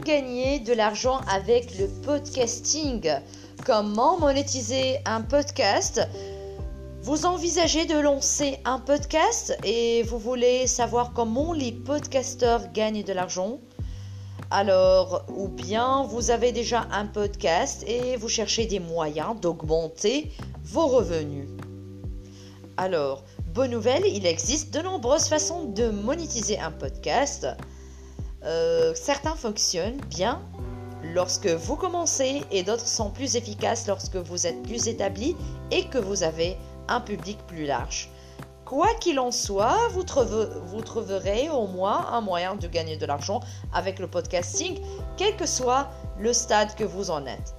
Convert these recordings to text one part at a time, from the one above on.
gagner de l'argent avec le podcasting Comment monétiser un podcast? Vous envisagez de lancer un podcast et vous voulez savoir comment les podcasteurs gagnent de l'argent? Alors, ou bien vous avez déjà un podcast et vous cherchez des moyens d'augmenter vos revenus. Alors, bonne nouvelle, il existe de nombreuses façons de monétiser un podcast. Euh, certains fonctionnent bien lorsque vous commencez et d'autres sont plus efficaces lorsque vous êtes plus établi et que vous avez un public plus large. Quoi qu'il en soit, vous, vous, trouverez au moins un moyen de gagner de l'argent avec le podcasting, quel que soit le stade que vous en êtes.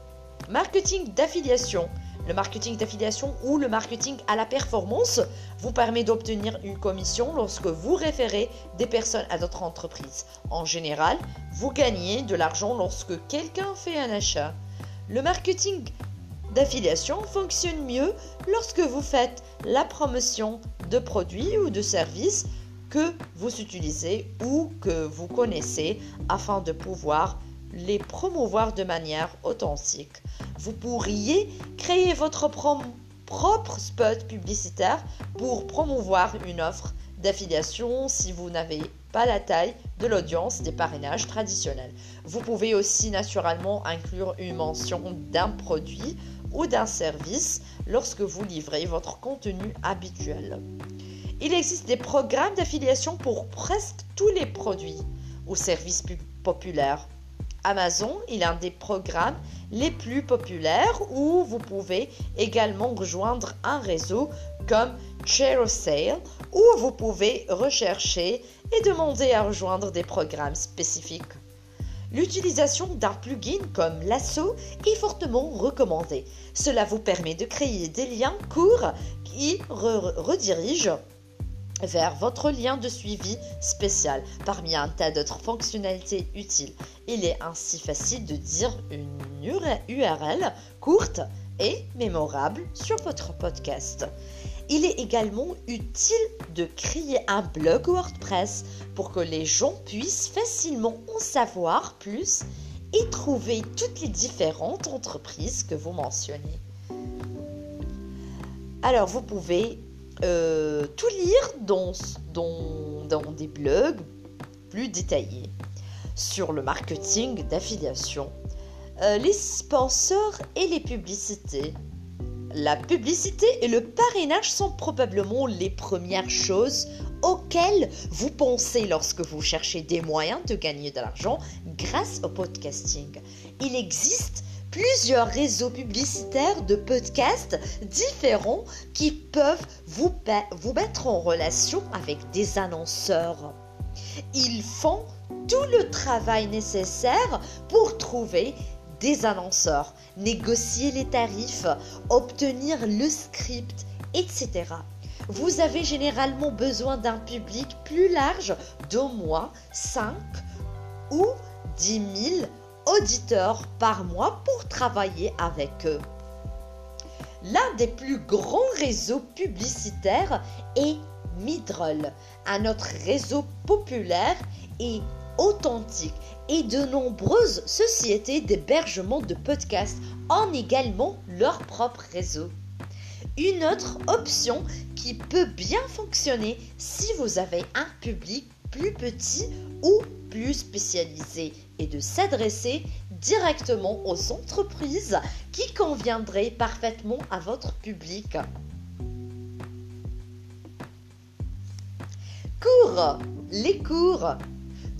Marketing d'affiliation. Le marketing d'affiliation ou le marketing à la performance vous permet d'obtenir une commission lorsque vous référez des personnes à d'autres entreprises. En général, vous gagnez de l'argent lorsque quelqu'un fait un achat. Le marketing d'affiliation fonctionne mieux lorsque vous faites la promotion de produits ou de services que vous utilisez ou que vous connaissez afin de pouvoir les promouvoir de manière authentique. Vous pourriez créer votre propre spot publicitaire pour promouvoir une offre d'affiliation si vous n'avez pas la taille de l'audience des parrainages traditionnels. Vous pouvez aussi naturellement inclure une mention d'un produit ou d'un service lorsque vous livrez votre contenu habituel. Il existe des programmes d'affiliation pour presque tous les produits ou services populaires Amazon est un des programmes les plus populaires où vous pouvez également rejoindre un réseau comme Sale où vous pouvez rechercher et demander à rejoindre des programmes spécifiques. L'utilisation d'un plugin comme Lasso est fortement recommandée. Cela vous permet de créer des liens courts qui redirigent vers votre lien de suivi spécial parmi un tas d'autres fonctionnalités utiles. Il est ainsi facile de dire une URL courte et mémorable sur votre podcast. Il est également utile de créer un blog WordPress pour que les gens puissent facilement en savoir plus et trouver toutes les différentes entreprises que vous mentionnez. Alors vous pouvez euh, tout lire dans, dans, des blogs plus détaillés sur le marketing d'affiliation, euh, les sponsors et les publicités. La publicité et le parrainage sont probablement les premières choses auxquelles vous pensez lorsque vous cherchez des moyens de gagner de l'argent grâce au podcasting. Il existe plusieurs réseaux publicitaires de podcasts différents qui peuvent vous, vous mettre en relation avec des annonceurs. Ils font tout le travail nécessaire pour trouver des annonceurs, négocier les tarifs, obtenir le script, etc. Vous avez généralement besoin d'un public plus large d'au moins 5 ou 10 000 auditeurs par mois pour travailler avec eux. L'un des plus grands réseaux publicitaires est Midroll, un autre réseau populaire et authentique et de nombreuses sociétés d'hébergement de podcasts ont également leur propre réseau. Une autre option qui peut bien fonctionner si vous avez un public plus petit ou plus spécialisé de s'adresser directement aux entreprises qui conviendraient parfaitement à votre public. Cours. Les cours.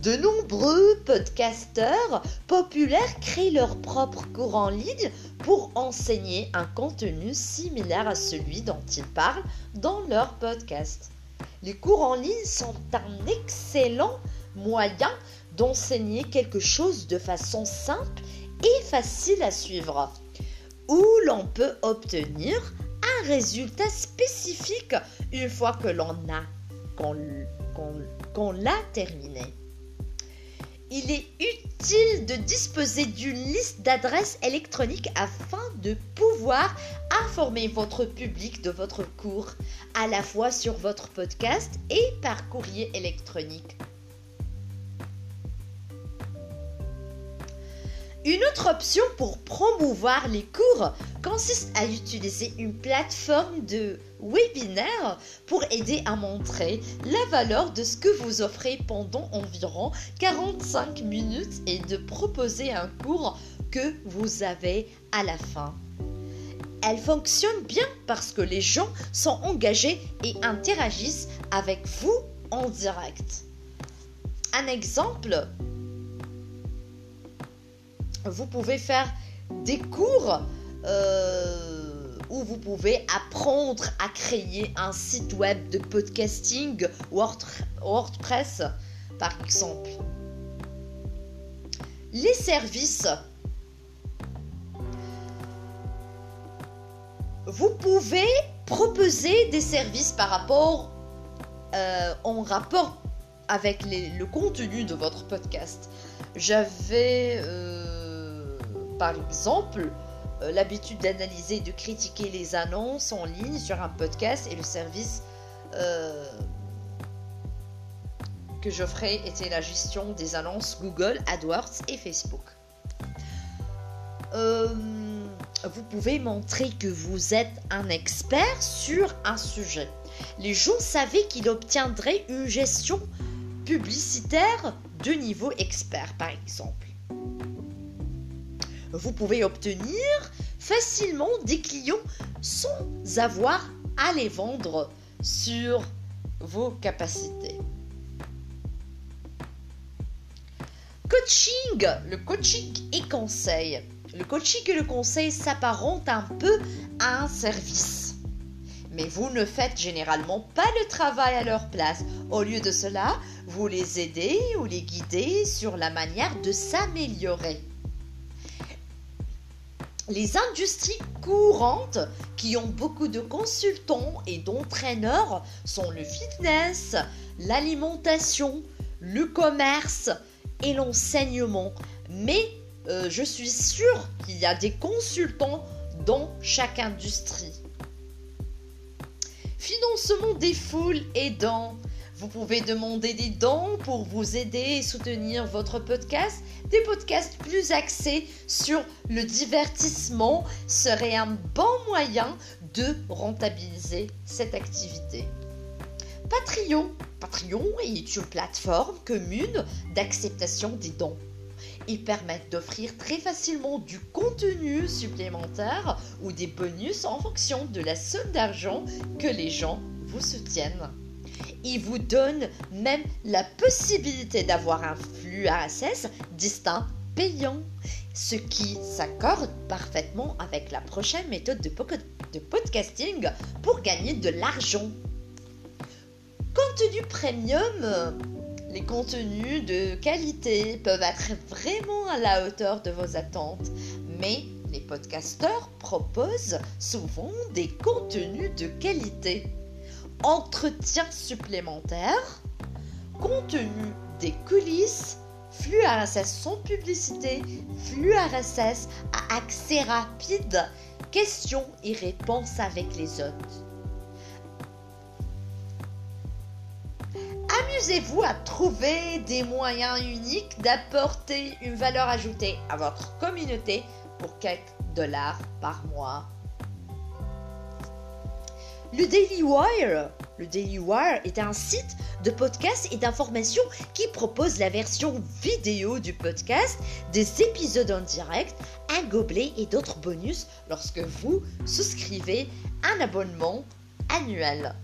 De nombreux podcasteurs populaires créent leurs propres cours en ligne pour enseigner un contenu similaire à celui dont ils parlent dans leur podcast. Les cours en ligne sont un excellent moyen d'enseigner quelque chose de façon simple et facile à suivre, où l'on peut obtenir un résultat spécifique une fois que l'on a qu'on l'a terminé. Il est utile de disposer d'une liste d'adresses électroniques afin de pouvoir informer votre public de votre cours, à la fois sur votre podcast et par courrier électronique. Une autre option pour promouvoir les cours consiste à utiliser une plateforme de webinaire pour aider à montrer la valeur de ce que vous offrez pendant environ 45 minutes et de proposer un cours que vous avez à la fin. Elle fonctionne bien parce que les gens sont engagés et interagissent avec vous en direct. Un exemple, vous pouvez faire des cours euh, où vous pouvez apprendre à créer un site web de podcasting WordPress, par exemple. Les services. Vous pouvez proposer des services par rapport euh, en rapport avec le contenu de votre podcast. J'avais euh, par exemple euh, l'habitude d'analyser et de critiquer les annonces en ligne sur un podcast et le service euh, que j'offrais était la gestion des annonces Google, AdWords et Facebook. Euh, vous pouvez montrer que vous êtes un expert sur un sujet. Les gens savaient qu'il obtiendrait une gestion publicitaire de niveau expert, par exemple vous pouvez obtenir facilement des clients sans avoir à les vendre sur vos capacités. Coaching, le coaching et conseil. Le coaching et le conseil s'apparentent un peu à un service. Mais vous ne faites généralement pas le travail à leur place. Au lieu de cela, vous les aidez ou les guidez sur la manière de s'améliorer les industries courantes qui ont beaucoup de consultants et d'entraîneurs sont le fitness, l'alimentation, le commerce et l'enseignement. Mais euh, je suis sûre qu'il y a des consultants dans chaque industrie. Financement des foules aidant vous pouvez demander des dons pour vous aider et soutenir votre podcast. Des podcasts plus axés sur le divertissement seraient un bon moyen de rentabiliser cette activité. Patreon. Patreon est une plateforme commune d'acceptation des dons. Ils permettent d'offrir très facilement du contenu supplémentaire ou des bonus en fonction de la somme d'argent que les gens vous soutiennent. Il vous donne même la possibilité d'avoir un flux RSS distinct payant, ce qui s'accorde parfaitement avec la prochaine méthode de, podcasting pour gagner de l'argent. Contenu premium, les contenus de qualité peuvent être vraiment à la hauteur de vos attentes, mais les podcasteurs proposent souvent des contenus de qualité entretien supplémentaire, contenu des coulisses, flux RSS sans publicité, flux RSS à accès rapide, questions et réponses avec les hôtes. Amusez-vous à trouver des moyens uniques d'apporter une valeur ajoutée à votre communauté pour quelques dollars par mois le Daily Wire. Le Daily est un site de podcast et d'information qui propose la version vidéo du podcast, des épisodes en direct, un gobelet et d'autres bonus lorsque vous souscrivez un abonnement annuel.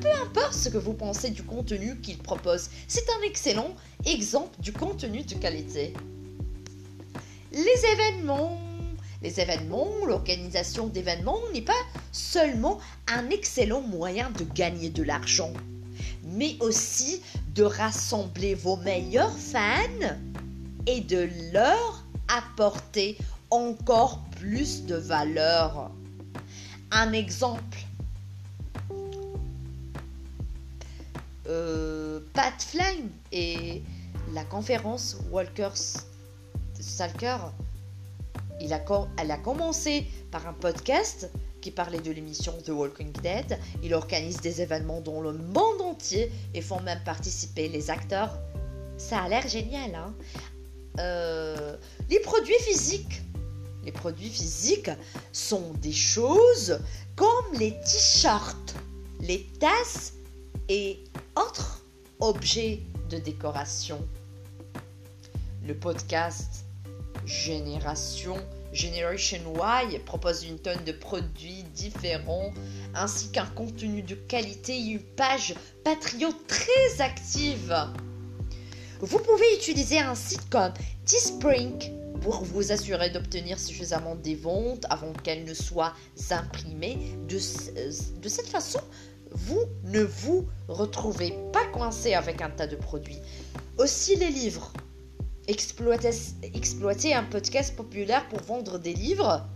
Peu importe ce que vous pensez du contenu qu'il propose, c'est un excellent exemple du contenu de qualité. Les événements les événements, l'organisation d'événements n'est pas seulement un excellent moyen de gagner de l'argent, mais aussi de rassembler vos meilleurs fans et de leur apporter encore plus de valeur. Un exemple. Euh, Pat Flame et la conférence Walkers Stalker elle a commencé par un podcast qui parlait de l'émission The Walking Dead. Il organise des événements dans le monde entier et font même participer les acteurs. Ça a l'air génial, hein euh, les produits physiques. Les produits physiques sont des choses comme les t-shirts, les tasses et autres objets de décoration. Le podcast Génération Generation Y propose une tonne de produits différents ainsi qu'un contenu de qualité et une page Patreon très active. Vous pouvez utiliser un site comme Teespring pour vous assurer d'obtenir suffisamment des ventes avant qu'elles ne soient imprimées. De, de cette façon, vous ne vous retrouvez pas coincé avec un tas de produits. Aussi les livres. Exploiter, un podcast populaire pour vendre des livres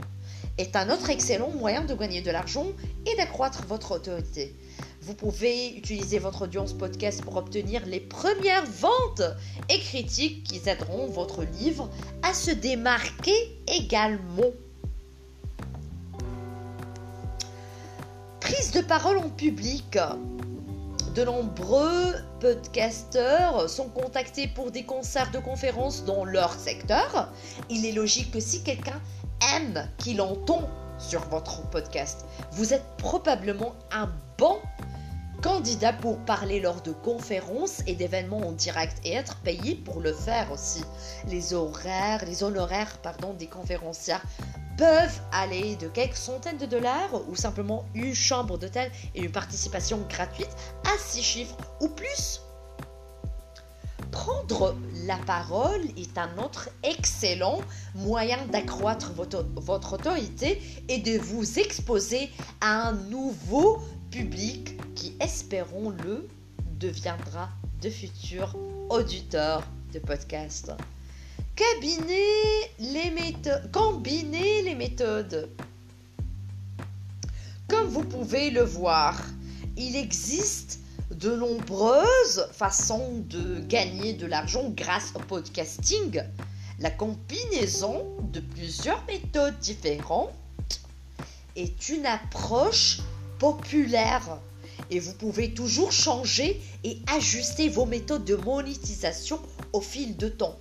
est un autre excellent moyen de gagner de l'argent et d'accroître votre autorité. Vous pouvez utiliser votre audience podcast pour obtenir les premières ventes et critiques qui aideront votre livre à se démarquer également. Prise de parole en public. De nombreux podcasteurs sont contactés pour des concerts de conférences dans leur secteur. Il est logique que si quelqu'un aime qu'il entend sur votre podcast, vous êtes probablement un bon candidat pour parler lors de conférences et d'événements en direct et être payé pour le faire aussi. Les horaires, les honoraires pardon, des conférencières peuvent aller de quelques centaines de dollars ou simplement une chambre d'hôtel et une participation gratuite à six chiffres ou plus. Prendre la parole est un autre excellent moyen d'accroître votre, votre, autorité et de vous exposer à un nouveau public qui, espérons-le, deviendra de futurs auditeurs de podcasts les méthodes, combiner les méthodes. Comme vous pouvez le voir, il existe de nombreuses façons de gagner de l'argent grâce au podcasting. La combinaison de plusieurs méthodes différentes est une approche populaire et vous pouvez toujours changer et ajuster vos méthodes de monétisation au fil de temps.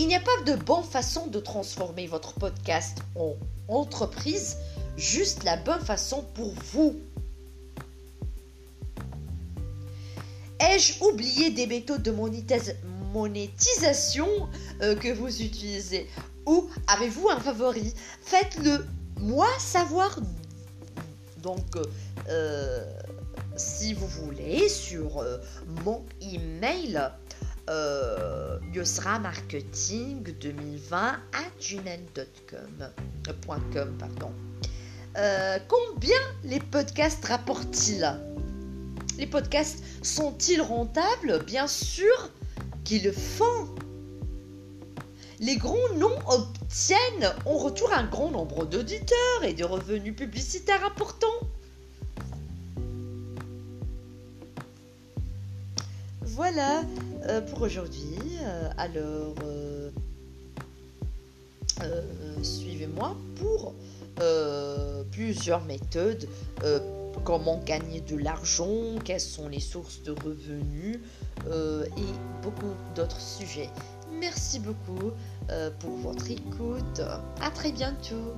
Il n'y a pas de bonne façon de transformer votre podcast en entreprise, juste la bonne façon pour vous. Ai-je oublié des méthodes de monétisation euh, que vous utilisez? Ou avez-vous un favori? Faites-le moi savoir. Donc, euh, si vous voulez, sur euh, mon email euh, Marketing 2020 à gmail.com. Euh, pardon. Euh, combien les podcasts rapportent-ils? Les podcasts sont-ils rentables? Bien sûr qu'ils le font. Les grands noms obtiennent en retour un grand nombre d'auditeurs et de revenus publicitaires importants. Voilà euh, pour aujourd'hui. Euh, alors, euh, suivez-moi pour plusieurs méthodes. comment gagner de l'argent, quelles sont les sources de revenus et beaucoup d'autres sujets. Merci beaucoup pour votre écoute. À très bientôt.